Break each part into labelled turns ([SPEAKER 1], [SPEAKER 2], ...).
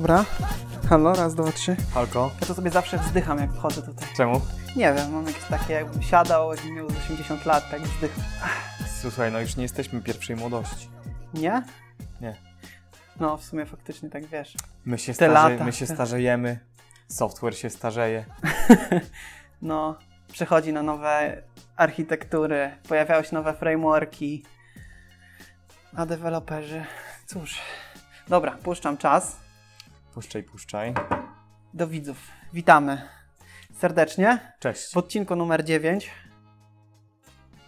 [SPEAKER 1] Dobra. Halo, raz, dwa, trzy.
[SPEAKER 2] Halko,
[SPEAKER 1] Ja to sobie zawsze wzdycham, jak wchodzę tutaj.
[SPEAKER 2] czemu?
[SPEAKER 1] Nie wiem, mam jakieś takie, jakbym siadał, jakbym miał z 80 lat, tak wzdycham.
[SPEAKER 2] Słuchaj, no już nie jesteśmy pierwszej młodości.
[SPEAKER 1] Nie?
[SPEAKER 2] Nie.
[SPEAKER 1] No, w sumie faktycznie tak wiesz.
[SPEAKER 2] My się,
[SPEAKER 1] Te
[SPEAKER 2] starze...
[SPEAKER 1] lata.
[SPEAKER 2] My się starzejemy, software się starzeje.
[SPEAKER 1] No, przechodzi na nowe architektury, pojawiają się nowe frameworki, a deweloperzy, cóż. Dobra, puszczam czas
[SPEAKER 2] Puszczaj, puszczaj.
[SPEAKER 1] do widzów. Witamy serdecznie
[SPEAKER 2] Cześć.
[SPEAKER 1] w odcinku numer 9.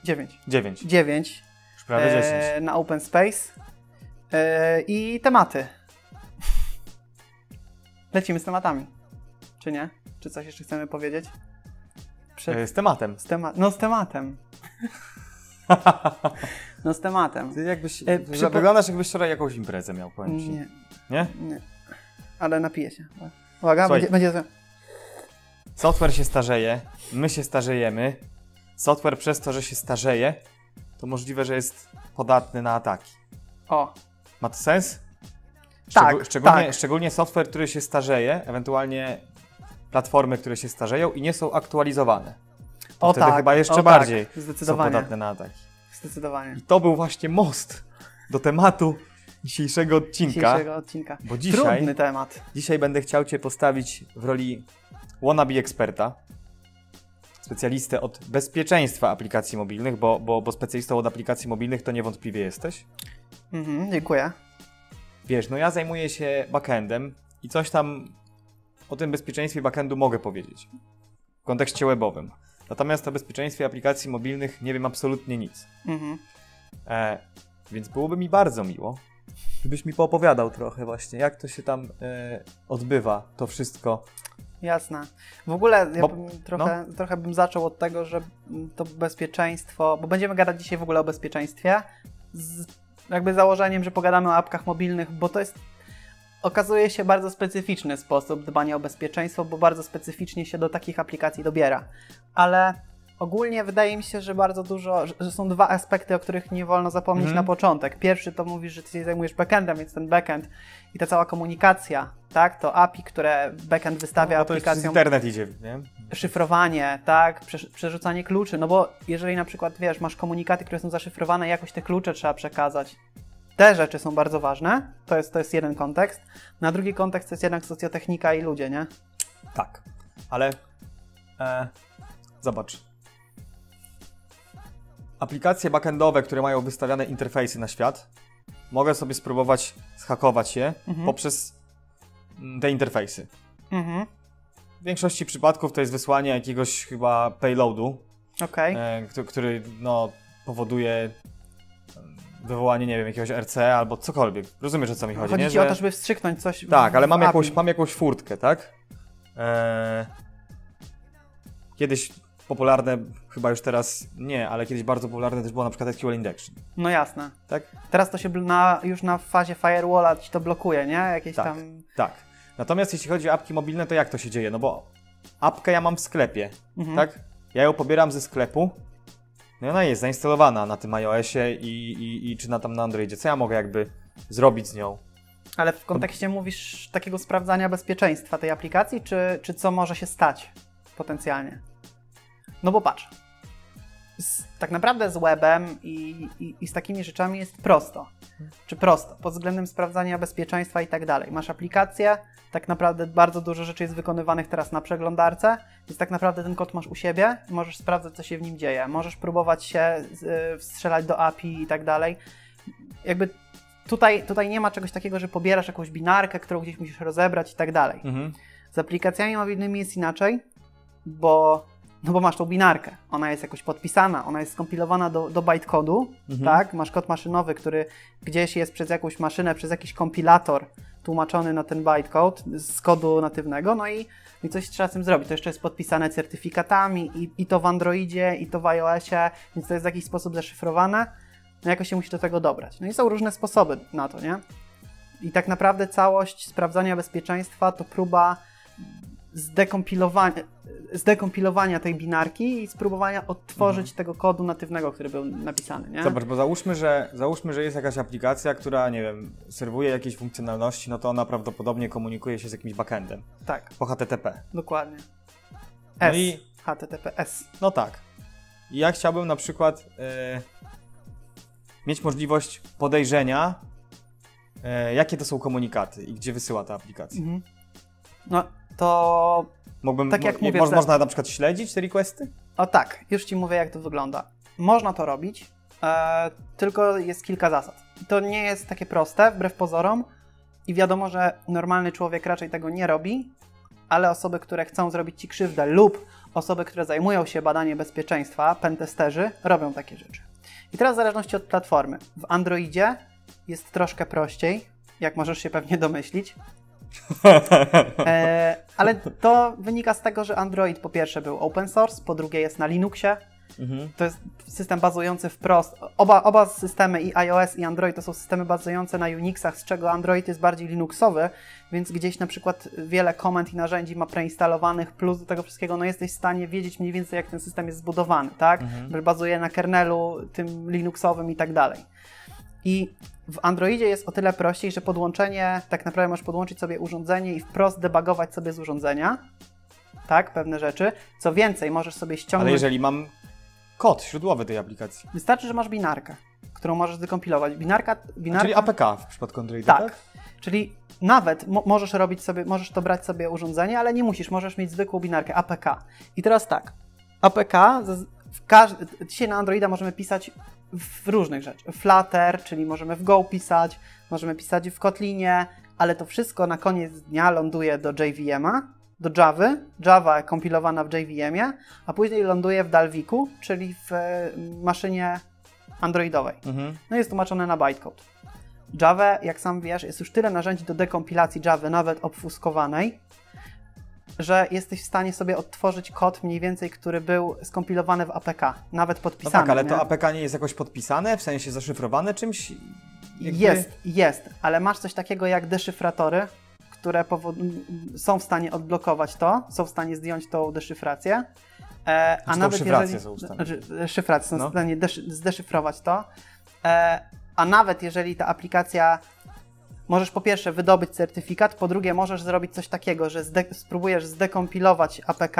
[SPEAKER 1] 9.
[SPEAKER 2] 9,
[SPEAKER 1] 9
[SPEAKER 2] już prawie 10.
[SPEAKER 1] e, na Open Space e, i tematy. Lecimy z tematami. Czy nie? Czy coś jeszcze chcemy powiedzieć? Przed,
[SPEAKER 2] E, Z tematem.
[SPEAKER 1] z tema- no z tematem. No z tematem.
[SPEAKER 2] Ty jakbyś,
[SPEAKER 1] E, przypo-
[SPEAKER 2] Wyglądasz jakbyś wczoraj jakąś imprezę miał, powiem ci.
[SPEAKER 1] Nie,
[SPEAKER 2] Nie?
[SPEAKER 1] nie. Ale napiję się. Uwaga,
[SPEAKER 2] Słuchaj.
[SPEAKER 1] będzie, będzie...
[SPEAKER 2] Software się starzeje, my się starzejemy. Software przez to, że się starzeje, to możliwe, że jest podatny na ataki.
[SPEAKER 1] O,
[SPEAKER 2] Ma to sens?
[SPEAKER 1] Tak,
[SPEAKER 2] szczególnie,
[SPEAKER 1] tak.
[SPEAKER 2] szczególnie software, który się starzeje, ewentualnie platformy, które się starzeją i nie są aktualizowane. To
[SPEAKER 1] o
[SPEAKER 2] wtedy
[SPEAKER 1] tak.
[SPEAKER 2] chyba jeszcze
[SPEAKER 1] o,
[SPEAKER 2] bardziej
[SPEAKER 1] Tak,
[SPEAKER 2] są
[SPEAKER 1] zdecydowanie.
[SPEAKER 2] podatne na ataki.
[SPEAKER 1] Zdecydowanie.
[SPEAKER 2] I to był właśnie most do tematu dzisiejszego odcinka,
[SPEAKER 1] Dzisiejszego odcinka.
[SPEAKER 2] bo dzisiaj,
[SPEAKER 1] Trudny temat.
[SPEAKER 2] dzisiaj będę chciał Cię postawić w roli wannabe eksperta, specjalistę od bezpieczeństwa aplikacji mobilnych, bo, bo, bo specjalistą od aplikacji mobilnych to niewątpliwie jesteś.
[SPEAKER 1] Mhm, dziękuję.
[SPEAKER 2] Wiesz, no ja zajmuję się backendem i coś tam o tym bezpieczeństwie backendu mogę powiedzieć w kontekście webowym. Natomiast o bezpieczeństwie aplikacji mobilnych nie wiem absolutnie nic.
[SPEAKER 1] Mhm.
[SPEAKER 2] E, więc byłoby mi bardzo miło, gdybyś mi poopowiadał trochę właśnie, jak to się tam e, odbywa, to wszystko.
[SPEAKER 1] Jasne. W ogóle ja
[SPEAKER 2] Bo-
[SPEAKER 1] bym trochę, trochę bym zaczął od tego, że to bezpieczeństwo, bo będziemy gadać dzisiaj w ogóle o bezpieczeństwie, z jakby założeniem, że pogadamy o apkach mobilnych, bo to jest okazuje się bardzo specyficzny sposób dbania o bezpieczeństwo, bo bardzo specyficznie się do takich aplikacji dobiera. Ale ogólnie wydaje mi się, że bardzo dużo, że- są dwa aspekty, o których nie wolno zapomnieć
[SPEAKER 2] Mhm.
[SPEAKER 1] na początek. Pierwszy to mówisz, że ty się zajmujesz backendem, więc ten backend i ta cała komunikacja, tak, to API, które backend wystawia
[SPEAKER 2] No, to
[SPEAKER 1] aplikacjom
[SPEAKER 2] internet idzie, nie?
[SPEAKER 1] szyfrowanie, tak, przerzucanie kluczy, no bo jeżeli na przykład, wiesz, masz komunikaty, które są zaszyfrowane, jakoś te klucze trzeba przekazać. Te rzeczy są bardzo ważne, to jest, to jest jeden kontekst. Na drugi kontekst to jest jednak socjotechnika i ludzie, nie?
[SPEAKER 2] Tak, ale e, zobacz. Aplikacje backendowe, które mają wystawiane interfejsy na świat, mogę sobie spróbować zhakować je
[SPEAKER 1] Mhm.
[SPEAKER 2] poprzez mm, te interfejsy.
[SPEAKER 1] Mhm,
[SPEAKER 2] W większości przypadków to jest wysłanie jakiegoś chyba payloadu,
[SPEAKER 1] okej.
[SPEAKER 2] e, któ- który no, powoduje em, wywołanie, nie wiem, jakiegoś RC albo cokolwiek. Rozumiesz o co mi chodzi,
[SPEAKER 1] Chodzi
[SPEAKER 2] nie?
[SPEAKER 1] ci o to, żeby wstrzyknąć coś
[SPEAKER 2] Tak, ale mam
[SPEAKER 1] API.
[SPEAKER 2] jakąś, mam jakąś furtkę, tak? Eee, kiedyś popularne, chyba już teraz nie, ale kiedyś bardzo popularne też było na przykład SQL Injection,
[SPEAKER 1] No jasne.
[SPEAKER 2] tak?
[SPEAKER 1] Teraz to się na, już na fazie firewalla ci to blokuje, nie? Jakieś
[SPEAKER 2] Tak.
[SPEAKER 1] tam...
[SPEAKER 2] Tak. Natomiast jeśli chodzi o apki mobilne, to jak to się dzieje? No bo apkę ja mam w sklepie,
[SPEAKER 1] Mhm.
[SPEAKER 2] tak? Ja ją pobieram ze sklepu, no i ona jest zainstalowana na tym iOSie i, i, i czy na tam na Androidzie. Co ja mogę jakby zrobić z nią?
[SPEAKER 1] Ale w kontekście mówisz takiego sprawdzania bezpieczeństwa tej aplikacji, czy, czy co może się stać potencjalnie? No bo patrz, z, tak naprawdę z webem i, i, i z takimi rzeczami jest prosto. Czy prosto, pod względem sprawdzania bezpieczeństwa i tak dalej. Masz aplikację, tak naprawdę bardzo dużo rzeczy jest wykonywanych teraz na przeglądarce, więc tak naprawdę ten kod masz u siebie i możesz sprawdzać, co się w nim dzieje. Możesz próbować się y, wstrzelać do API i tak dalej. Jakby tutaj, tutaj nie ma czegoś takiego, że pobierasz jakąś binarkę, którą gdzieś musisz rozebrać i tak dalej.
[SPEAKER 2] Mhm.
[SPEAKER 1] Z aplikacjami mobilnymi jest inaczej, bo, no bo masz tą binarkę. Ona jest jakoś podpisana, ona jest skompilowana do, do bytecodu,
[SPEAKER 2] Mhm.
[SPEAKER 1] tak? Masz kod maszynowy, który gdzieś jest przez jakąś maszynę, przez jakiś kompilator tłumaczony na ten bytecode z kodu natywnego, no i, i coś trzeba z tym zrobić. To jeszcze jest podpisane certyfikatami i, i to w Androidzie, i to w iOSie, więc to jest w jakiś sposób zaszyfrowane. No jakoś się musi do tego dobrać. No i są różne sposoby na to, nie? I tak naprawdę całość sprawdzania bezpieczeństwa to próba zdekompilowania, zdekompilowania tej binarki i spróbowania odtworzyć tego kodu natywnego, który był napisany, nie?
[SPEAKER 2] Zobacz, bo załóżmy że, załóżmy, że jest jakaś aplikacja, która, nie wiem, serwuje jakieś funkcjonalności, no to ona prawdopodobnie komunikuje się z jakimś backendem
[SPEAKER 1] Tak,
[SPEAKER 2] po HTTP.
[SPEAKER 1] dokładnie.
[SPEAKER 2] No
[SPEAKER 1] S,
[SPEAKER 2] i-
[SPEAKER 1] HTTPS.
[SPEAKER 2] No tak. I ja chciałbym na przykład e, mieć możliwość podejrzenia, e, jakie to są komunikaty i gdzie wysyła ta aplikacja.
[SPEAKER 1] Mhm. No to
[SPEAKER 2] Mógłbym,
[SPEAKER 1] Tak jak mówię,
[SPEAKER 2] mo-
[SPEAKER 1] że-
[SPEAKER 2] można na przykład śledzić te requesty?
[SPEAKER 1] O tak, już Ci mówię, jak to wygląda. Można to robić, e, tylko jest kilka zasad. To nie jest takie proste, wbrew pozorom, i wiadomo, że normalny człowiek raczej tego nie robi, ale osoby, które chcą zrobić Ci krzywdę lub osoby, które zajmują się badaniem bezpieczeństwa, pentesterzy, robią takie rzeczy. I teraz w zależności od platformy. W Androidzie jest troszkę prościej, jak możesz się pewnie domyślić. E, ale to wynika z tego, że Android po pierwsze był open source, po drugie jest na Linuxie.
[SPEAKER 2] Mhm.
[SPEAKER 1] To jest system bazujący wprost. Oba, oba systemy, i iOS, i Android, to są systemy bazujące na Unixach, z czego Android jest bardziej Linuxowy, więc gdzieś na przykład wiele komend i narzędzi ma preinstalowanych, plus do tego wszystkiego, no jesteś w stanie wiedzieć mniej więcej, jak ten system jest zbudowany, tak?
[SPEAKER 2] Mhm.
[SPEAKER 1] Bazuje na kernelu tym Linuxowym i tak dalej. I w Androidzie jest o tyle prościej, że podłączenie, tak naprawdę możesz podłączyć sobie urządzenie i wprost debugować sobie z urządzenia, tak, pewne rzeczy. Co więcej, możesz sobie ściągnąć...
[SPEAKER 2] Ale jeżeli mam kod źródłowy tej aplikacji,
[SPEAKER 1] Wystarczy, że masz binarkę, którą możesz zdekompilować. Binarka, binarka
[SPEAKER 2] czyli APK w przypadku Androida,
[SPEAKER 1] tak. Czyli nawet mo- możesz robić sobie, możesz to brać sobie urządzenie, ale nie musisz, możesz mieć zwykłą binarkę APK. I teraz tak, APK w każ- dzisiaj na Androida możemy pisać w różnych rzeczach. Flutter, czyli możemy w Go pisać, możemy pisać w Kotlinie, ale to wszystko na koniec dnia ląduje do JVM-a, do Java, Java kompilowana w JVM-ie, a później ląduje w Dalviku, czyli w e, maszynie androidowej.
[SPEAKER 2] Mhm.
[SPEAKER 1] No jest tłumaczone na bytecode. Java, jak sam wiesz, jest już tyle narzędzi do dekompilacji Java, nawet obfuskowanej, że jesteś w stanie sobie odtworzyć kod mniej więcej, który był skompilowany w APK, nawet
[SPEAKER 2] No
[SPEAKER 1] podpisany.
[SPEAKER 2] tak, ale
[SPEAKER 1] nie?
[SPEAKER 2] to APK nie jest jakoś podpisane, w sensie zaszyfrowane czymś? Jakby-
[SPEAKER 1] Jest, jest, ale masz coś takiego jak deszyfratory, które są w stanie odblokować to, są w stanie zdjąć tą deszyfrację. E, a
[SPEAKER 2] tą
[SPEAKER 1] nawet
[SPEAKER 2] szyfrację
[SPEAKER 1] jeżeli,
[SPEAKER 2] są.
[SPEAKER 1] Znaczy, szyfrację są
[SPEAKER 2] No.
[SPEAKER 1] w stanie deszy- zdeszyfrować to. E, a nawet jeżeli ta aplikacja możesz po pierwsze wydobyć certyfikat, po drugie możesz zrobić coś takiego, że zde- spróbujesz zdekompilować APK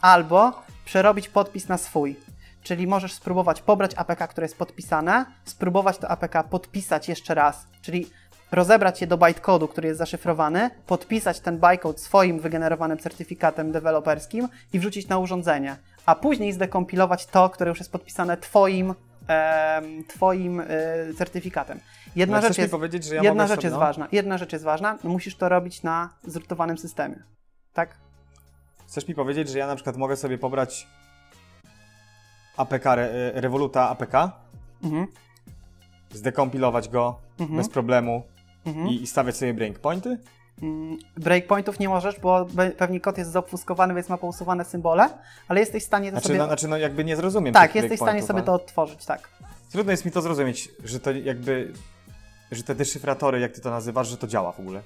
[SPEAKER 1] albo przerobić podpis na swój. Czyli możesz spróbować pobrać APK, które jest podpisane, spróbować to APK podpisać jeszcze raz, czyli rozebrać je do bytecodu, który jest zaszyfrowany, podpisać ten bytecode swoim wygenerowanym certyfikatem deweloperskim i wrzucić na urządzenie, a później zdekompilować to, które już jest podpisane twoim, twoim e, certyfikatem. Jedna
[SPEAKER 2] Ale
[SPEAKER 1] rzecz jest,
[SPEAKER 2] powiedzieć, że ja
[SPEAKER 1] jedna rzecz
[SPEAKER 2] sobie,
[SPEAKER 1] jest
[SPEAKER 2] no,
[SPEAKER 1] ważna. Jedna rzecz jest ważna. No musisz to robić na zrutowanym systemie. Tak?
[SPEAKER 2] Chcesz mi powiedzieć, że ja na przykład mogę sobie pobrać APK, re, Revoluta APK,
[SPEAKER 1] Mhm.
[SPEAKER 2] zdekompilować go
[SPEAKER 1] Mhm.
[SPEAKER 2] bez problemu
[SPEAKER 1] Mhm.
[SPEAKER 2] i, i stawiać sobie breakpointy?
[SPEAKER 1] Mm, Breakpointów nie możesz, bo pewnie kod jest zaobfuskowany, więc ma pousuwane symbole, ale jesteś w stanie to
[SPEAKER 2] Znaczy,
[SPEAKER 1] sobie...
[SPEAKER 2] no, znaczy no jakby nie zrozumiem
[SPEAKER 1] tak, jesteś w stanie sobie
[SPEAKER 2] ale
[SPEAKER 1] to odtworzyć, tak.
[SPEAKER 2] Trudno jest mi to zrozumieć, że to jakby, że te deszyfratory, jak ty to nazywasz, że to działa w ogóle.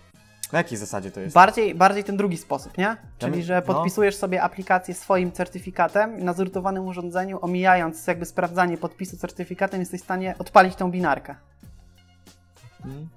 [SPEAKER 2] Na jakiej zasadzie to jest?
[SPEAKER 1] Bardziej, bardziej ten drugi sposób, nie? Czyli, że
[SPEAKER 2] no.
[SPEAKER 1] podpisujesz sobie aplikację swoim certyfikatem i na zrutowanym urządzeniu, omijając jakby sprawdzanie podpisu certyfikatem, jesteś w stanie odpalić tą binarkę.
[SPEAKER 2] Hmm?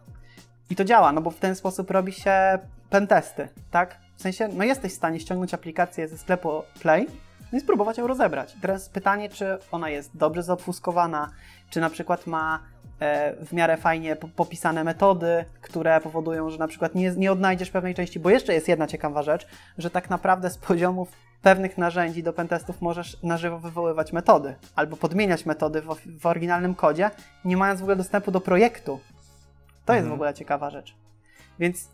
[SPEAKER 1] I to działa, no bo w ten sposób robi się pentesty, tak? W sensie, no jesteś w stanie ściągnąć aplikację ze sklepu Play no i spróbować ją rozebrać. Teraz pytanie, czy ona jest dobrze zaobfuskowana, czy na przykład ma e, w miarę fajnie po- popisane metody, które powodują, że na przykład nie, nie odnajdziesz pewnej części, bo jeszcze jest jedna ciekawa rzecz, że tak naprawdę z poziomów pewnych narzędzi do pentestów możesz na żywo wywoływać metody, albo podmieniać metody w, w oryginalnym kodzie, nie mając w ogóle dostępu do projektu. To jest w
[SPEAKER 2] Mhm.
[SPEAKER 1] ogóle ciekawa rzecz. Więc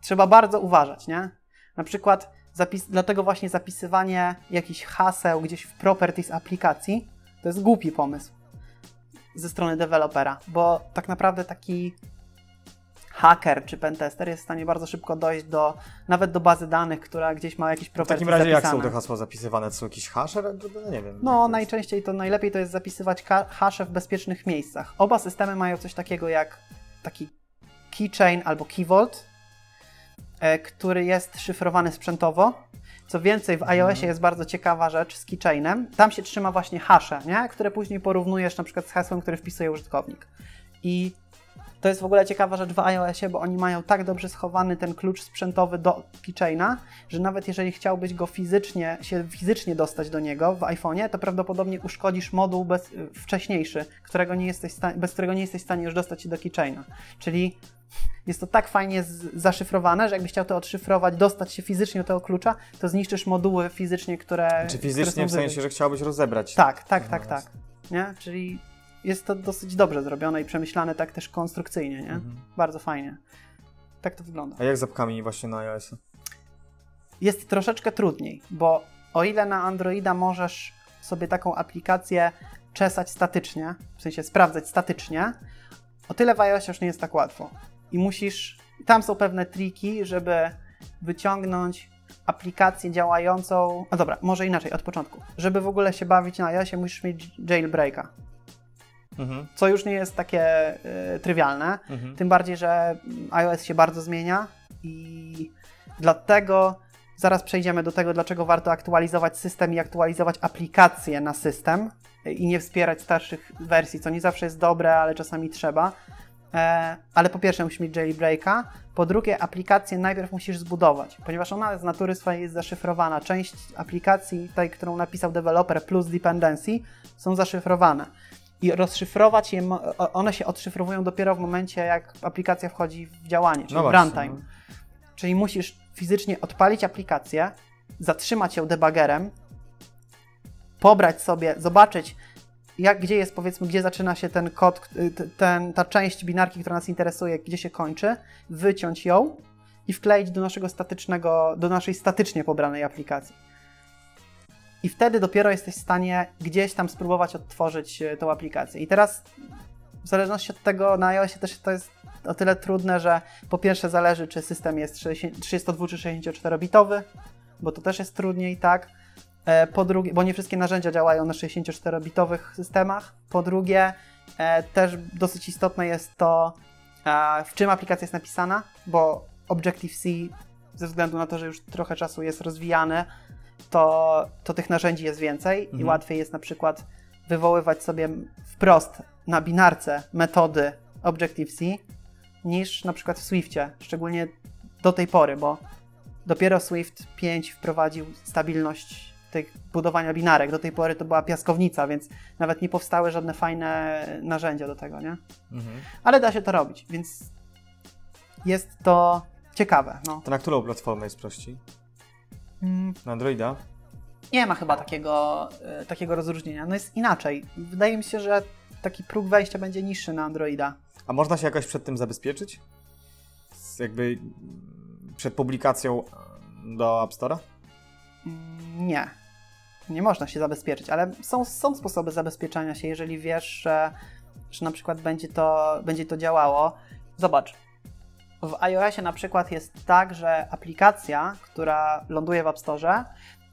[SPEAKER 1] trzeba bardzo uważać, nie? Na przykład zapis, dlatego właśnie zapisywanie jakichś haseł gdzieś w properties aplikacji to jest głupi pomysł ze strony dewelopera, bo tak naprawdę taki haker czy pentester jest w stanie bardzo szybko dojść do nawet do bazy danych, która gdzieś ma jakieś
[SPEAKER 2] W
[SPEAKER 1] properties
[SPEAKER 2] takim razie jak
[SPEAKER 1] zapisane.
[SPEAKER 2] są te hasła zapisywane? To są jakieś hasze? No nie wiem.
[SPEAKER 1] No,
[SPEAKER 2] jak
[SPEAKER 1] najczęściej to najlepiej to jest zapisywać hasze w bezpiecznych miejscach. Oba systemy mają coś takiego jak taki keychain albo key vault. e, który jest szyfrowany sprzętowo. Co więcej, w iOSie jest bardzo ciekawa rzecz z keychainem. Tam się trzyma właśnie hasze, nie? które później porównujesz na przykład z hasłem, które wpisuje użytkownik. I to jest w ogóle ciekawa rzecz w iOSie, bo oni mają tak dobrze schowany ten klucz sprzętowy do keychaina, że nawet jeżeli chciałbyś go fizycznie, się fizycznie dostać do niego w iPhone'ie, to prawdopodobnie uszkodzisz moduł bez, wcześniejszy, którego nie jesteś bez którego nie jesteś w stanie już dostać się do keychaina. Czyli jest to tak fajnie zaszyfrowane, że jakbyś chciał to odszyfrować, dostać się fizycznie do tego klucza, to zniszczysz moduły fizycznie, które.
[SPEAKER 2] Czy
[SPEAKER 1] które
[SPEAKER 2] fizycznie
[SPEAKER 1] są
[SPEAKER 2] w sensie, że chciałbyś rozebrać?
[SPEAKER 1] Tak, tak, tak, tak. Nie? Czyli jest to dosyć dobrze zrobione i przemyślane tak też konstrukcyjnie, nie?
[SPEAKER 2] Mhm.
[SPEAKER 1] Bardzo fajnie. Tak to wygląda.
[SPEAKER 2] A jak z apkami właśnie na iOS?
[SPEAKER 1] Jest troszeczkę trudniej, bo o ile na Androida możesz sobie taką aplikację czesać statycznie, w sensie sprawdzać statycznie, o tyle w iOS już nie jest tak łatwo. I musisz, tam są pewne triki, żeby wyciągnąć aplikację działającą. No dobra, może inaczej, od początku. Żeby w ogóle się bawić na iOSie, musisz mieć jailbreaka,
[SPEAKER 2] Mhm.
[SPEAKER 1] co już nie jest takie y, trywialne.
[SPEAKER 2] Mhm.
[SPEAKER 1] Tym bardziej, że iOS się bardzo zmienia i dlatego zaraz przejdziemy do tego, dlaczego warto aktualizować system i aktualizować aplikacje na system i nie wspierać starszych wersji, co nie zawsze jest dobre, ale czasami trzeba. E, ale po pierwsze musisz mieć jailbreaka, po drugie aplikację najpierw musisz zbudować, ponieważ ona z natury swojej jest zaszyfrowana. Część aplikacji, tej, którą napisał deweloper plus dependency są zaszyfrowane i rozszyfrować je, one się odszyfrowują dopiero w momencie, jak aplikacja wchodzi w działanie, czyli
[SPEAKER 2] No
[SPEAKER 1] runtime.
[SPEAKER 2] no.
[SPEAKER 1] Czyli musisz fizycznie odpalić aplikację, zatrzymać ją debuggerem, pobrać sobie, zobaczyć, jak, gdzie jest, powiedzmy, gdzie zaczyna się ten kod, t- ten, ta część binarki, która nas interesuje, gdzie się kończy, wyciąć ją i wkleić do naszego statycznego, do naszej statycznie pobranej aplikacji. I wtedy dopiero jesteś w stanie gdzieś tam spróbować odtworzyć e, tą aplikację. I teraz w zależności od tego na iOSie też to jest o tyle trudne, że po pierwsze zależy, czy system jest 60 32 czy 64-bitowy, bo to też jest trudniej, tak? E, Po drugie, bo nie wszystkie narzędzia działają na 64-bitowych systemach. Po drugie, e, też dosyć istotne jest to, w czym aplikacja jest napisana, bo Objective-C ze względu na to, że już trochę czasu jest rozwijany, to, to tych narzędzi jest więcej i
[SPEAKER 2] Mhm.
[SPEAKER 1] łatwiej jest na przykład wywoływać sobie wprost na binarce metody Objective-C niż na przykład w Swiftie, szczególnie do tej pory, bo dopiero Swift 5 wprowadził stabilność tych budowania binarek. Do tej pory to była piaskownica, więc nawet nie powstały żadne fajne narzędzia do tego, nie?
[SPEAKER 2] Mhm.
[SPEAKER 1] Ale da się to robić, więc jest to ciekawe. No.
[SPEAKER 2] To na którą platformę jest prościej? Na Androida?
[SPEAKER 1] Nie ma chyba takiego, e, takiego rozróżnienia. No jest inaczej. Wydaje mi się, że taki próg wejścia będzie niższy na Androida.
[SPEAKER 2] A można się jakoś przed tym zabezpieczyć? Jakby mm, przed publikacją e, do App Store'a?
[SPEAKER 1] Mm, Nie. Nie można się zabezpieczyć, ale są, są sposoby zabezpieczania się, jeżeli wiesz, że, że na przykład będzie to, będzie to działało. Zobacz. W iOSie na przykład jest tak, że aplikacja, która ląduje w App Store,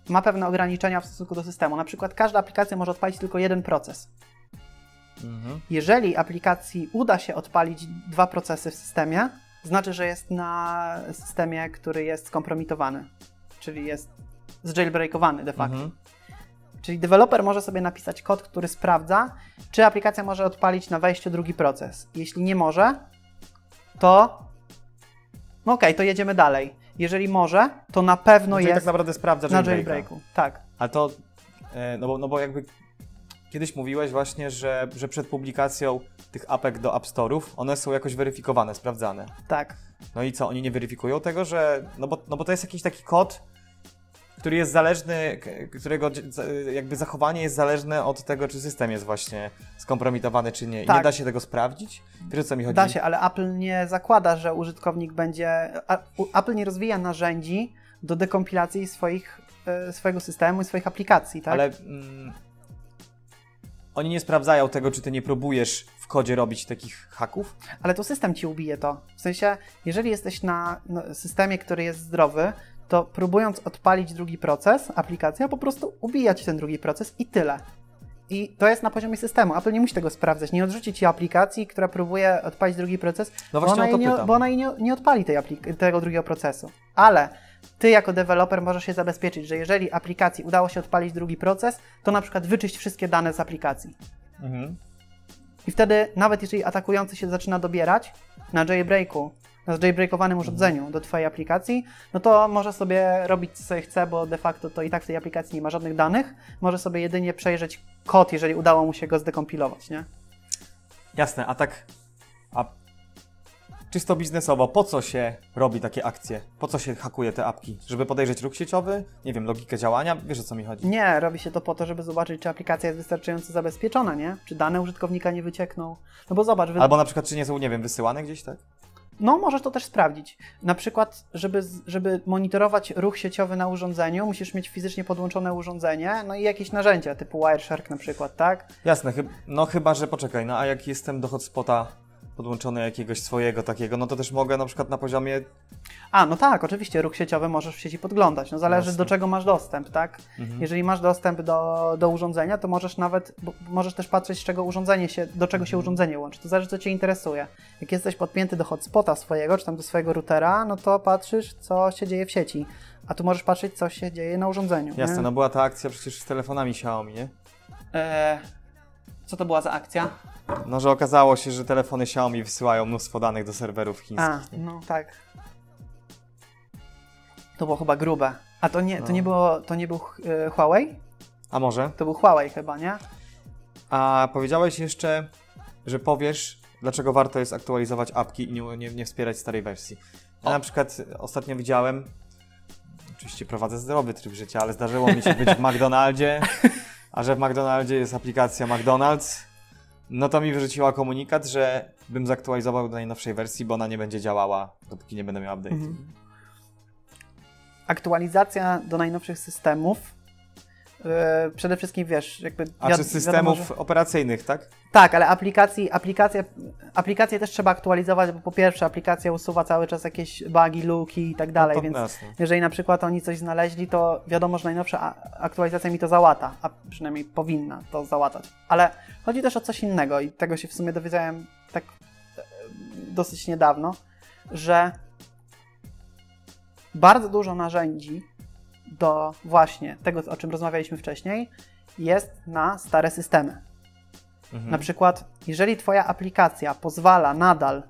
[SPEAKER 1] ma pewne ograniczenia w stosunku do systemu. Na przykład każda aplikacja może odpalić tylko jeden proces.
[SPEAKER 2] Mhm.
[SPEAKER 1] Jeżeli aplikacji uda się odpalić dwa procesy w systemie, znaczy, że jest na systemie, który jest skompromitowany, czyli jest zjailbreakowany de facto.
[SPEAKER 2] Mhm.
[SPEAKER 1] Czyli deweloper może sobie napisać kod, który sprawdza, czy aplikacja może odpalić na wejściu drugi proces. Jeśli nie może, to no okej, to jedziemy dalej. Jeżeli może, to na pewno
[SPEAKER 2] Czyli
[SPEAKER 1] jest
[SPEAKER 2] tak naprawdę sprawdza
[SPEAKER 1] na
[SPEAKER 2] jailbreaka.
[SPEAKER 1] jailbreaku. Tak.
[SPEAKER 2] A to, e, no bo, no bo jakby kiedyś mówiłeś właśnie, że, że przed publikacją tych apek do App Store'ów one są jakoś weryfikowane, sprawdzane.
[SPEAKER 1] Tak.
[SPEAKER 2] No i co, oni nie weryfikują tego, że. No bo, no bo to jest jakiś taki kod, który jest zależny, którego jakby zachowanie jest zależne od tego, czy system jest właśnie skompromitowany, czy nie. I
[SPEAKER 1] Tak.
[SPEAKER 2] nie da się tego sprawdzić? Wiesz o co mi chodzi?
[SPEAKER 1] Da się, ale Apple nie zakłada, że użytkownik będzie. Apple nie rozwija narzędzi do dekompilacji swoich, e, swojego systemu i swoich aplikacji, tak?
[SPEAKER 2] Ale mm, oni nie sprawdzają tego, czy ty nie próbujesz w kodzie robić takich haków?
[SPEAKER 1] Ale to system ci ubije to. W sensie, jeżeli jesteś na no, systemie, który jest zdrowy, to próbując odpalić drugi proces, aplikacja po prostu ubijać ten drugi proces i tyle. I to jest na poziomie systemu. Apple nie musi tego sprawdzać. Nie odrzuci ci aplikacji, która próbuje odpalić drugi proces,
[SPEAKER 2] No
[SPEAKER 1] bo
[SPEAKER 2] właśnie
[SPEAKER 1] ona,
[SPEAKER 2] o to
[SPEAKER 1] nie,
[SPEAKER 2] pytam.
[SPEAKER 1] bo ona jej nie, nie odpali tej tego drugiego procesu. Ale ty jako deweloper możesz się zabezpieczyć, że jeżeli aplikacji udało się odpalić drugi proces, to na przykład wyczyść wszystkie dane z aplikacji.
[SPEAKER 2] Mhm.
[SPEAKER 1] I wtedy, nawet jeżeli atakujący się zaczyna dobierać na jailbreaku, na zjailbreakowanym urządzeniu do Twojej aplikacji, no to może sobie robić co sobie chce, bo de facto to i tak w tej aplikacji nie ma żadnych danych. Może sobie jedynie przejrzeć kod, jeżeli udało mu się go zdekompilować, nie?
[SPEAKER 2] Jasne, a tak. A czysto biznesowo, po co się robi takie akcje? Po co się hakuje te apki? Żeby podejrzeć ruch sieciowy? Nie wiem, logikę działania? Wiesz o co mi chodzi?
[SPEAKER 1] Nie, robi się to po to, żeby zobaczyć, czy aplikacja jest wystarczająco zabezpieczona, nie? Czy dane użytkownika nie wyciekną. No bo zobacz, wy...
[SPEAKER 2] Albo na przykład, czy nie są, nie wiem, wysyłane gdzieś, tak?
[SPEAKER 1] No, możesz to też sprawdzić. Na przykład, żeby, żeby monitorować ruch sieciowy na urządzeniu, musisz mieć fizycznie podłączone urządzenie, no i jakieś narzędzia, typu Wireshark na przykład, tak?
[SPEAKER 2] Jasne, no chyba, że poczekaj, no a jak jestem do hotspota podłączony jakiegoś swojego takiego, no to też mogę na przykład na poziomie.
[SPEAKER 1] A, no tak, oczywiście ruch sieciowy możesz w sieci podglądać. No zależy
[SPEAKER 2] Jasne.
[SPEAKER 1] do czego masz dostęp, tak?
[SPEAKER 2] Mhm.
[SPEAKER 1] Jeżeli masz dostęp do, do urządzenia, to możesz nawet, możesz też patrzeć, z czego urządzenie się, do czego
[SPEAKER 2] Mhm.
[SPEAKER 1] się urządzenie łączy. To zależy, co Cię interesuje. Jak jesteś podpięty do hotspota swojego, czy tam do swojego routera, no to patrzysz, co się dzieje w sieci. A tu możesz patrzeć, co się dzieje na urządzeniu.
[SPEAKER 2] Jasne,
[SPEAKER 1] nie?
[SPEAKER 2] no była ta akcja przecież z telefonami Xiaomi, nie?
[SPEAKER 1] E, co to była za akcja?
[SPEAKER 2] No, że okazało się, że telefony Xiaomi wysyłają mnóstwo danych do serwerów chińskich.
[SPEAKER 1] A, no tak. To było chyba grube. A to nie, to
[SPEAKER 2] No.
[SPEAKER 1] nie było, to nie był e, Huawei?
[SPEAKER 2] A może?
[SPEAKER 1] To był Huawei chyba, nie?
[SPEAKER 2] A powiedziałeś jeszcze, że powiesz, dlaczego warto jest aktualizować apki i nie, nie, nie wspierać starej wersji. Ja
[SPEAKER 1] O.
[SPEAKER 2] na przykład ostatnio widziałem, oczywiście prowadzę zdrowy tryb życia, ale zdarzyło mi się być w McDonaldzie, a że w McDonaldzie jest aplikacja McDonald's, no to mi wyrzuciła komunikat, że bym zaktualizował do najnowszej wersji, bo ona nie będzie działała, dopóki nie będę miał update.
[SPEAKER 1] Mhm. Aktualizacja do najnowszych systemów. E, przede wszystkim wiesz, jakby.
[SPEAKER 2] A
[SPEAKER 1] wiad-
[SPEAKER 2] czy systemów
[SPEAKER 1] wiadomo, że-
[SPEAKER 2] operacyjnych, tak?
[SPEAKER 1] Tak, ale aplikacji, aplikacje, aplikacje też trzeba aktualizować, bo po pierwsze aplikacja usuwa cały czas jakieś bugi, luki i tak dalej,
[SPEAKER 2] no
[SPEAKER 1] więc
[SPEAKER 2] jasne.
[SPEAKER 1] jeżeli na przykład oni coś znaleźli, to wiadomo, że najnowsza aktualizacja mi to załata, a przynajmniej powinna to załatać. Ale chodzi też o coś innego i tego się w sumie dowiedziałem tak e, dosyć niedawno, że bardzo dużo narzędzi do właśnie tego, o czym rozmawialiśmy wcześniej, jest na stare systemy.
[SPEAKER 2] Mhm.
[SPEAKER 1] Na przykład, jeżeli Twoja aplikacja pozwala nadal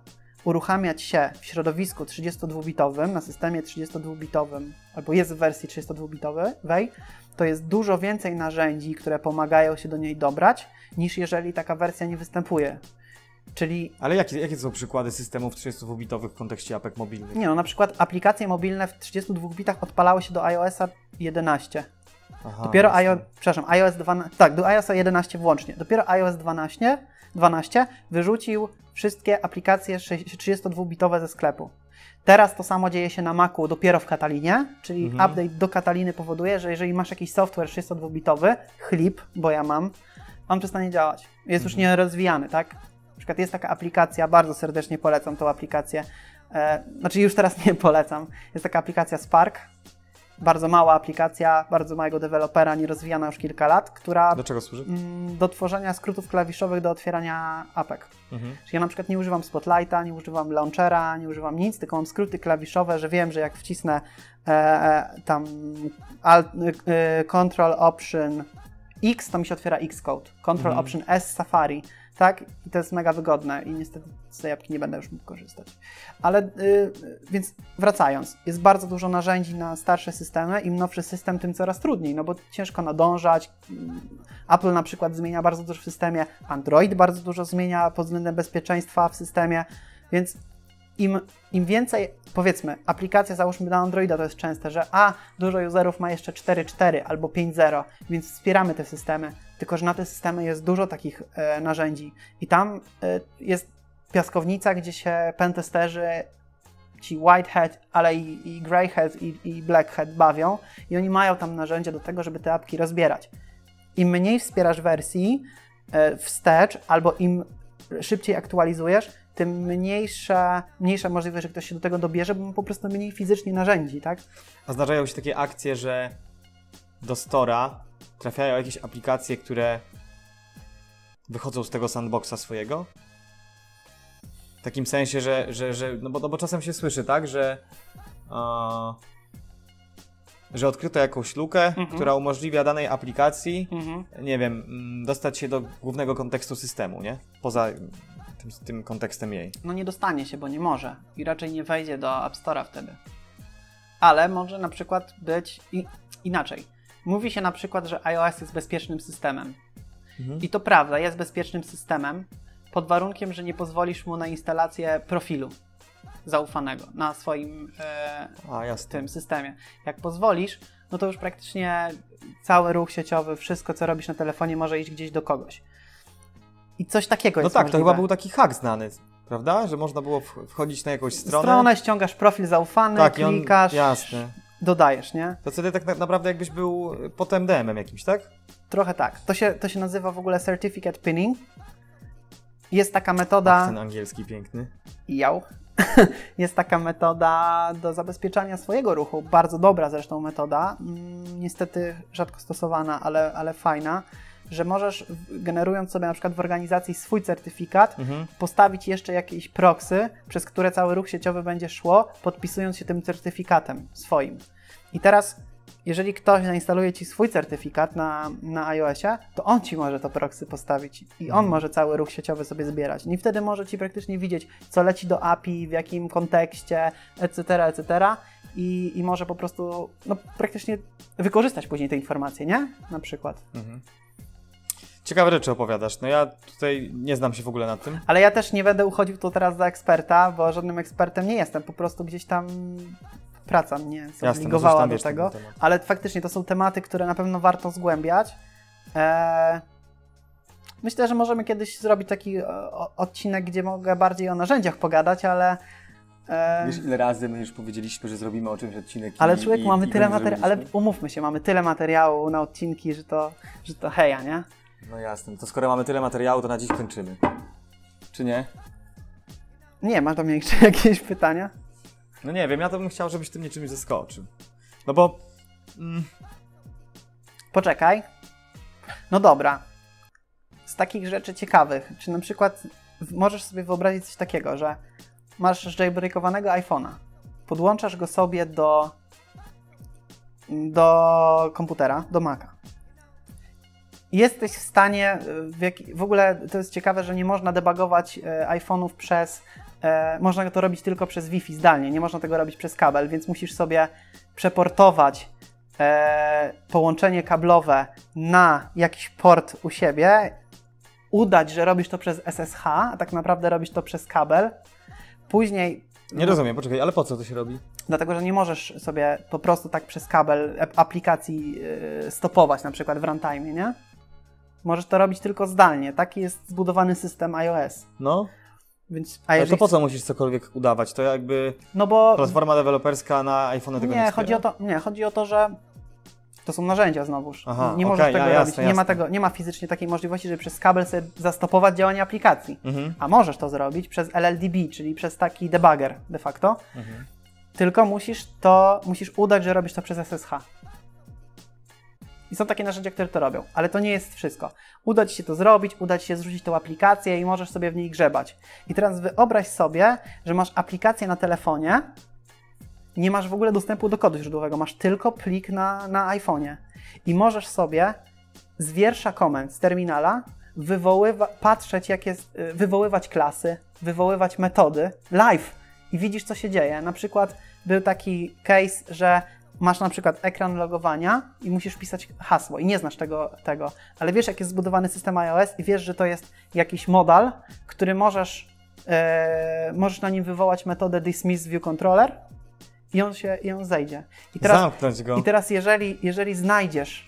[SPEAKER 1] uruchamiać się w środowisku 32-bitowym, na systemie 32-bitowym, albo jest w wersji 32-bitowej, to jest dużo więcej narzędzi, które pomagają się do niej dobrać, niż jeżeli taka wersja nie występuje. Czyli,
[SPEAKER 2] Ale jakie, jakie są przykłady systemów 32-bitowych w kontekście apek mobilnych?
[SPEAKER 1] nie no, na przykład aplikacje mobilne w 32 bitach odpalały się do iOS-a 11.
[SPEAKER 2] Aha,
[SPEAKER 1] Dopiero iOS, przepraszam, iOS 12, tak, do iOS 11 włącznie. Dopiero iOS 12, 12 wyrzucił wszystkie aplikacje 32-bitowe ze sklepu. Teraz to samo dzieje się na Macu dopiero w Katalinie, czyli
[SPEAKER 2] Mhm.
[SPEAKER 1] update do Kataliny powoduje, że jeżeli masz jakiś software 32-bitowy, chlip, bo ja mam, on przestanie działać. Jest już nierozwijany, tak? Na przykład jest taka aplikacja, bardzo serdecznie polecam tą aplikację. E, znaczy już teraz nie polecam. Jest taka aplikacja Spark, bardzo mała aplikacja, bardzo małego dewelopera, nierozwijana już kilka lat, która
[SPEAKER 2] Do czego służy?
[SPEAKER 1] mm, do tworzenia skrótów klawiszowych do otwierania apek.
[SPEAKER 2] Mhm.
[SPEAKER 1] Czyli ja na przykład nie używam Spotlighta, nie używam Launchera, nie używam nic, tylko mam skróty klawiszowe, że wiem, że jak wcisnę e, e, tam Alt, e, Control Option X, to mi się otwiera Xcode. Control
[SPEAKER 2] Mhm.
[SPEAKER 1] Option S Safari, tak? I to jest mega wygodne i niestety z tej apki nie będę już mógł korzystać. Ale, y, więc wracając, jest bardzo dużo narzędzi na starsze systemy, im nowszy system, tym coraz trudniej, no bo ciężko nadążać. Apple na przykład zmienia bardzo dużo w systemie, Android bardzo dużo zmienia pod względem bezpieczeństwa w systemie, więc im, im więcej, powiedzmy, aplikacja załóżmy na Androida to jest częste, że a, dużo userów ma jeszcze 4.4 albo 5.0, więc wspieramy te systemy, tylko że na te systemy jest dużo takich e, narzędzi i tam e, jest piaskownica, gdzie się pentesterzy ci Whitehead, ale i, i Greyhead i, i Blackhead bawią i oni mają tam narzędzia do tego, żeby te apki rozbierać. Im mniej wspierasz wersji e, wstecz, albo im szybciej aktualizujesz, tym mniejsza, mniejsza możliwość, że ktoś się do tego dobierze, bo ma po prostu mniej fizycznie narzędzi, tak?
[SPEAKER 2] A zdarzają się takie akcje, że do Stora trafiają jakieś aplikacje, które wychodzą z tego sandboxa swojego. W takim sensie, że, że, że no, bo, no bo czasem się słyszy, tak, że, a, że odkryto jakąś lukę,
[SPEAKER 1] Mhm.
[SPEAKER 2] która umożliwia danej aplikacji,
[SPEAKER 1] Mhm.
[SPEAKER 2] nie wiem, mm, dostać się do głównego kontekstu systemu, nie? Poza tym, tym kontekstem jej.
[SPEAKER 1] No nie dostanie się, bo nie może i raczej nie wejdzie do App Store'a wtedy. Ale może na przykład być i, inaczej. Mówi się na przykład, że iOS jest bezpiecznym systemem.
[SPEAKER 2] Mhm.
[SPEAKER 1] I to prawda, jest bezpiecznym systemem, pod warunkiem, że nie pozwolisz mu na instalację profilu zaufanego na swoim e,
[SPEAKER 2] A,
[SPEAKER 1] tym systemie. Jak pozwolisz, no to już praktycznie cały ruch sieciowy, wszystko co robisz na telefonie może iść gdzieś do kogoś. I coś takiego
[SPEAKER 2] No
[SPEAKER 1] jest
[SPEAKER 2] tak, to
[SPEAKER 1] możliwe.
[SPEAKER 2] chyba był taki hack znany, prawda? Że można było wchodzić na jakąś stronę.
[SPEAKER 1] stronę, ściągasz profil zaufany,
[SPEAKER 2] tak, i on,
[SPEAKER 1] klikasz,
[SPEAKER 2] jasne.
[SPEAKER 1] Dodajesz, nie?
[SPEAKER 2] To wtedy tak na- naprawdę jakbyś był potem DM-em jakimś, tak?
[SPEAKER 1] Trochę tak. To się, to się nazywa w ogóle certificate pinning. Jest taka
[SPEAKER 2] Ach,
[SPEAKER 1] metoda,
[SPEAKER 2] ten angielski piękny.
[SPEAKER 1] jał, jest taka metoda do zabezpieczania swojego ruchu, bardzo dobra zresztą metoda, mm, niestety rzadko stosowana, ale, ale fajna, że możesz generując sobie na przykład w organizacji swój certyfikat,
[SPEAKER 2] Mhm.
[SPEAKER 1] postawić jeszcze jakieś proxy, przez które cały ruch sieciowy będzie szło, podpisując się tym certyfikatem swoim. I teraz, jeżeli ktoś zainstaluje ci swój certyfikat na, na iOSie, to on ci może to proxy postawić i on może cały ruch sieciowy sobie zbierać. I wtedy może ci praktycznie widzieć, co leci do API, w jakim kontekście, etc., etc. I, i może po prostu no, praktycznie wykorzystać później te informacje, nie? Na przykład.
[SPEAKER 2] Mhm. Ciekawe rzeczy opowiadasz. No ja tutaj nie znam się w ogóle na tym.
[SPEAKER 1] Ale ja też nie będę uchodził tu teraz za eksperta, bo żadnym ekspertem nie jestem. Po prostu gdzieś tam praca mnie
[SPEAKER 2] Jasne, no
[SPEAKER 1] zobligowała do
[SPEAKER 2] wiesz
[SPEAKER 1] tego. Ale faktycznie to są tematy, które na pewno warto zgłębiać. Eee, myślę, że możemy kiedyś zrobić taki o, odcinek, gdzie mogę bardziej o narzędziach pogadać, ale. eee,
[SPEAKER 3] Wiesz, ile razy my już powiedzieliśmy, że zrobimy o czymś odcinek i,
[SPEAKER 1] ale człowieku,
[SPEAKER 3] i,
[SPEAKER 1] mamy
[SPEAKER 3] i
[SPEAKER 1] tyle materiału, ale umówmy się, mamy tyle materiału na odcinki, że to, że to heja, nie?
[SPEAKER 3] No jasne, to skoro mamy tyle materiału, to na dziś kończymy. Czy nie?
[SPEAKER 1] Nie, masz do mnie jeszcze jakieś pytania?
[SPEAKER 2] No nie wiem, ja to bym chciał, żebyś ty mnie czymś zaskoczył. No bo... Mm,
[SPEAKER 1] Poczekaj. No dobra. Z takich rzeczy ciekawych, czy na przykład możesz sobie wyobrazić coś takiego, że masz jailbreakowanego iPhone'a, podłączasz go sobie do, do komputera, do Maca. Jesteś w stanie, w, jak, w ogóle to jest ciekawe, że nie można debugować e, iPhone'ów przez, e, można to robić tylko przez Wi-Fi zdalnie, nie można tego robić przez kabel, więc musisz sobie przeportować e, połączenie kablowe na jakiś port u siebie, udać, że robisz to przez SSH, a tak naprawdę robisz to przez kabel. Później.
[SPEAKER 2] nie rozumiem, poczekaj, ale po co to się robi?
[SPEAKER 1] Dlatego, że nie możesz sobie po prostu tak przez kabel ap- aplikacji yy, stopować, na przykład w runtime, nie? Możesz to robić tylko zdalnie. Taki jest zbudowany system iOS.
[SPEAKER 2] No,
[SPEAKER 1] Więc, a
[SPEAKER 2] ale to po co musisz cokolwiek udawać? To jakby
[SPEAKER 1] No bo
[SPEAKER 2] platforma deweloperska na iPhone tego nie,
[SPEAKER 1] chodzi o to, nie, chodzi o to, że to są narzędzia znowuż.
[SPEAKER 2] Aha,
[SPEAKER 1] nie możesz
[SPEAKER 2] okej,
[SPEAKER 1] tego
[SPEAKER 2] a, jasne,
[SPEAKER 1] robić. Nie ma tego, nie ma fizycznie takiej możliwości, żeby przez kabel sobie zastopować działanie aplikacji.
[SPEAKER 2] Mhm.
[SPEAKER 1] A możesz to zrobić przez LLDB, czyli przez taki debugger de facto.
[SPEAKER 2] Mhm.
[SPEAKER 1] Tylko musisz to, musisz udać, że robisz to przez SSH. I są takie narzędzia, które to robią, ale to nie jest wszystko. Uda Ci się to zrobić, uda Ci się zrzucić tą aplikację i możesz sobie w niej grzebać. I teraz wyobraź sobie, że masz aplikację na telefonie, nie masz w ogóle dostępu do kodu źródłowego, masz tylko plik na, na iPhone'ie. I możesz sobie z wiersza komend z terminala wywoływa- patrzeć, jak jest, y, wywoływać klasy, wywoływać metody live i widzisz, co się dzieje. Na przykład był taki case, że masz na przykład ekran logowania i musisz pisać hasło i nie znasz tego, tego, ale wiesz, jak jest zbudowany system iOS i wiesz, że to jest jakiś modal, który możesz, e, możesz na nim wywołać metodę dismiss view controller i on się, i on zejdzie. I teraz,
[SPEAKER 2] Zamknąć go.
[SPEAKER 1] i teraz jeżeli, jeżeli znajdziesz,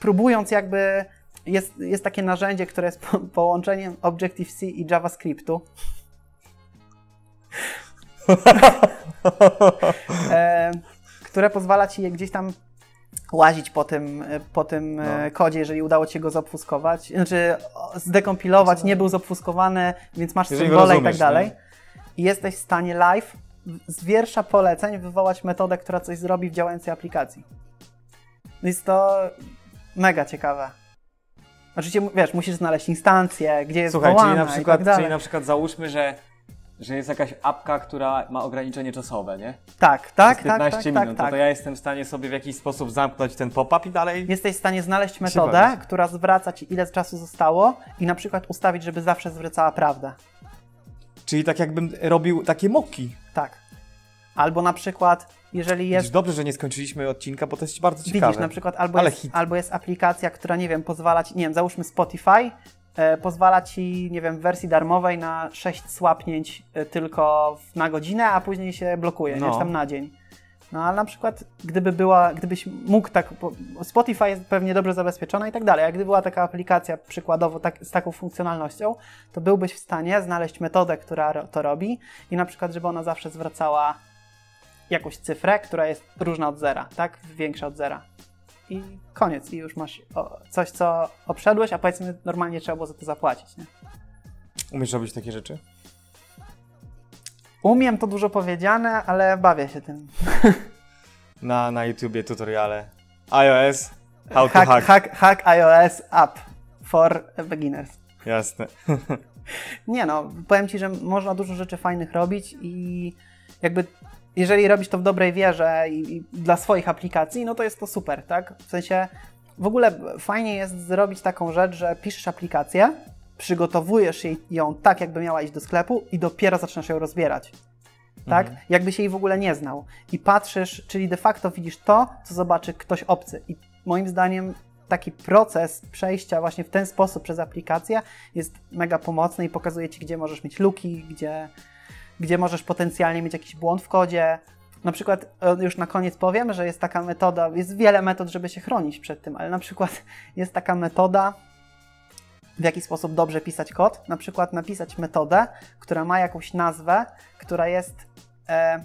[SPEAKER 1] próbując jakby, jest, jest takie narzędzie, które jest po, połączeniem Objective-C i JavaScriptu, e, które pozwala ci gdzieś tam łazić po tym, po tym e,
[SPEAKER 2] No.
[SPEAKER 1] kodzie, jeżeli udało ci się go zaobfuskować, znaczy zdekompilować, nie był zaobfuskowany, więc masz
[SPEAKER 2] Jeżeli
[SPEAKER 1] symbole i tak dalej.
[SPEAKER 2] nie?
[SPEAKER 1] I jesteś w stanie live z wiersza poleceń wywołać metodę, która coś zrobi w działającej aplikacji. Jest to mega ciekawe. Oczywiście, wiesz, musisz znaleźć instancję, gdzie jest
[SPEAKER 3] Słuchaj, czyli na,
[SPEAKER 1] i
[SPEAKER 3] przykład,
[SPEAKER 1] tak
[SPEAKER 3] czyli na przykład załóżmy, że, że jest jakaś apka, która ma ograniczenie czasowe, nie?
[SPEAKER 1] Tak, tak,
[SPEAKER 3] Przez
[SPEAKER 1] tak,
[SPEAKER 3] 15
[SPEAKER 1] tak,
[SPEAKER 3] minut,
[SPEAKER 1] tak,
[SPEAKER 3] to,
[SPEAKER 1] tak.
[SPEAKER 3] to ja jestem w stanie sobie w jakiś sposób zamknąć ten pop-up i dalej...
[SPEAKER 1] Jesteś w stanie znaleźć metodę,
[SPEAKER 2] bawić.
[SPEAKER 1] która zwraca ci ile czasu zostało i na przykład ustawić, żeby zawsze zwracała prawdę.
[SPEAKER 2] Czyli tak jakbym robił takie moki.
[SPEAKER 1] Tak. Albo na przykład, jeżeli
[SPEAKER 2] Widzisz,
[SPEAKER 1] jest
[SPEAKER 2] dobrze, że nie skończyliśmy odcinka, bo to jest bardzo ciekawe.
[SPEAKER 1] Widzisz, na przykład albo
[SPEAKER 2] Ale
[SPEAKER 1] jest,
[SPEAKER 2] hit.
[SPEAKER 1] albo jest aplikacja, która, nie wiem, pozwala ci, nie wiem, załóżmy Spotify, pozwala ci, nie wiem, w wersji darmowej na 6 słapnięć e, tylko na godzinę, a później się blokuje,
[SPEAKER 2] No.
[SPEAKER 1] nie, tam na dzień. No ale na przykład, gdyby była, gdybyś mógł tak, Spotify jest pewnie dobrze zabezpieczona i tak dalej, a gdyby była taka aplikacja przykładowo tak, z taką funkcjonalnością, to byłbyś w stanie znaleźć metodę, która to robi i na przykład, żeby ona zawsze zwracała jakąś cyfrę, która jest różna od zera, tak? Większa od zera. I koniec, i już masz coś, co obszedłeś, a powiedzmy normalnie trzeba było za to zapłacić. Nie?
[SPEAKER 2] Umiesz robić takie rzeczy?
[SPEAKER 1] Umiem to dużo powiedziane, ale bawię się tym.
[SPEAKER 2] Na, na YouTubie tutoriale. iOS, how to
[SPEAKER 1] hack,
[SPEAKER 2] hack.
[SPEAKER 1] hack, hack iOS app for beginners.
[SPEAKER 2] Jasne.
[SPEAKER 1] Nie no, powiem Ci, że można dużo rzeczy fajnych robić i jakby jeżeli robisz to w dobrej wierze i, i dla swoich aplikacji, no to jest to super, tak? W sensie w ogóle fajnie jest zrobić taką rzecz, że piszesz aplikację, przygotowujesz jej, ją tak, jakby miała iść do sklepu i dopiero zaczynasz ją rozbierać. Tak? Jakby się jej w ogóle nie znał. I patrzysz, czyli de facto widzisz to, co zobaczy ktoś obcy. I moim zdaniem taki proces przejścia właśnie w ten sposób przez aplikację jest mega pomocny i pokazuje ci, gdzie możesz mieć luki, gdzie, gdzie możesz potencjalnie mieć jakiś błąd w kodzie. Na przykład, e, już na koniec powiem, że jest taka metoda, jest wiele metod, żeby się chronić przed tym, ale na przykład jest taka metoda, w jaki sposób dobrze pisać kod. Na przykład napisać metodę, która ma jakąś nazwę, która jest e,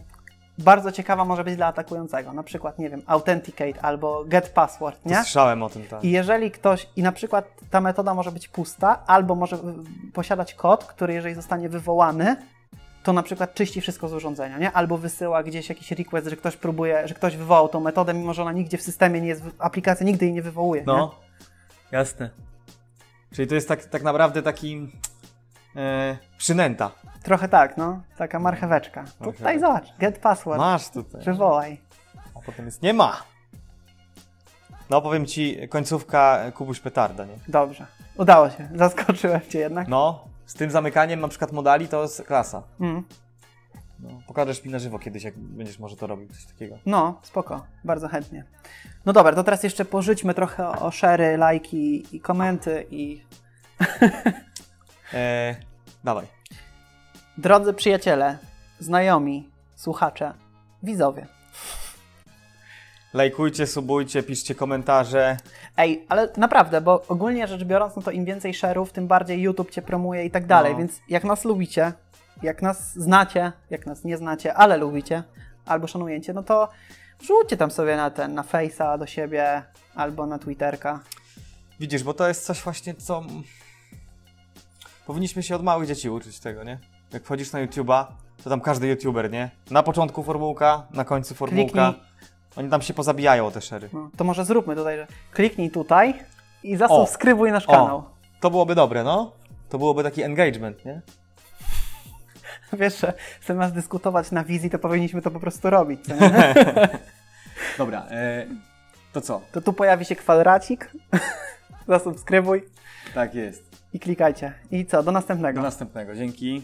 [SPEAKER 1] bardzo ciekawa, może być dla atakującego. Na przykład, nie wiem, authenticate albo get password, nie?
[SPEAKER 2] To słyszałem o tym, tak.
[SPEAKER 1] I jeżeli ktoś, i na przykład ta metoda może być pusta, albo może posiadać kod, który jeżeli zostanie wywołany, to na przykład czyści wszystko z urządzenia, nie? Albo wysyła gdzieś jakiś request, że ktoś próbuje, że ktoś wywołał tą metodę, mimo że ona nigdzie w systemie nie jest, aplikacja nigdy jej nie wywołuje, nie?
[SPEAKER 2] No, jasne. Czyli to jest tak, tak naprawdę taki e, przynęta.
[SPEAKER 1] Trochę tak, no. Taka marcheweczka.
[SPEAKER 2] Marcheweczka.
[SPEAKER 1] tutaj zobacz, get password,
[SPEAKER 2] Masz tutaj.
[SPEAKER 1] wywołaj.
[SPEAKER 2] A potem jest nie ma. No powiem ci, końcówka Kubuś Petarda, nie?
[SPEAKER 1] Dobrze. Udało się. Zaskoczyłem cię jednak.
[SPEAKER 2] No, z tym zamykaniem na przykład modali to jest klasa.
[SPEAKER 1] Mm.
[SPEAKER 2] No, pokażesz mi na żywo kiedyś, jak będziesz może to robił, coś takiego.
[SPEAKER 1] No, spoko, bardzo chętnie. No dobra, to teraz jeszcze porzućmy trochę o szery, lajki i komenty i
[SPEAKER 2] E, dawaj.
[SPEAKER 1] drodzy przyjaciele, znajomi, słuchacze, widzowie.
[SPEAKER 2] Lajkujcie, subujcie, piszcie komentarze.
[SPEAKER 1] Ej, ale naprawdę, bo ogólnie rzecz biorąc, no to im więcej szerów, tym bardziej YouTube cię promuje i tak dalej,
[SPEAKER 2] No.
[SPEAKER 1] więc jak nas lubicie, jak nas znacie, jak nas nie znacie, ale lubicie, albo szanujecie, no to wrzućcie tam sobie na ten, na Face'a do siebie, albo na Twitterka.
[SPEAKER 2] Widzisz, bo to jest coś właśnie, co... Powinniśmy się od małych dzieci uczyć tego, nie? Jak wchodzisz na YouTube'a, to tam każdy YouTuber, nie? Na początku formułka, na końcu formułka.
[SPEAKER 1] Kliknij.
[SPEAKER 2] Oni tam się pozabijają o te szery.
[SPEAKER 1] No, to może zróbmy tutaj, że kliknij tutaj i zasubskrybuj nasz
[SPEAKER 2] O.
[SPEAKER 1] kanał.
[SPEAKER 2] To byłoby dobre, no? To byłoby taki engagement, nie?
[SPEAKER 1] Wiesz, że zamiast dyskutować na wizji, to powinniśmy to po prostu robić. co nie?
[SPEAKER 3] Dobra, e, to co?
[SPEAKER 1] To tu pojawi się kwadracik, zasubskrybuj
[SPEAKER 3] Tak jest.
[SPEAKER 1] i klikajcie. I co, do następnego.
[SPEAKER 3] Do następnego. Dzięki.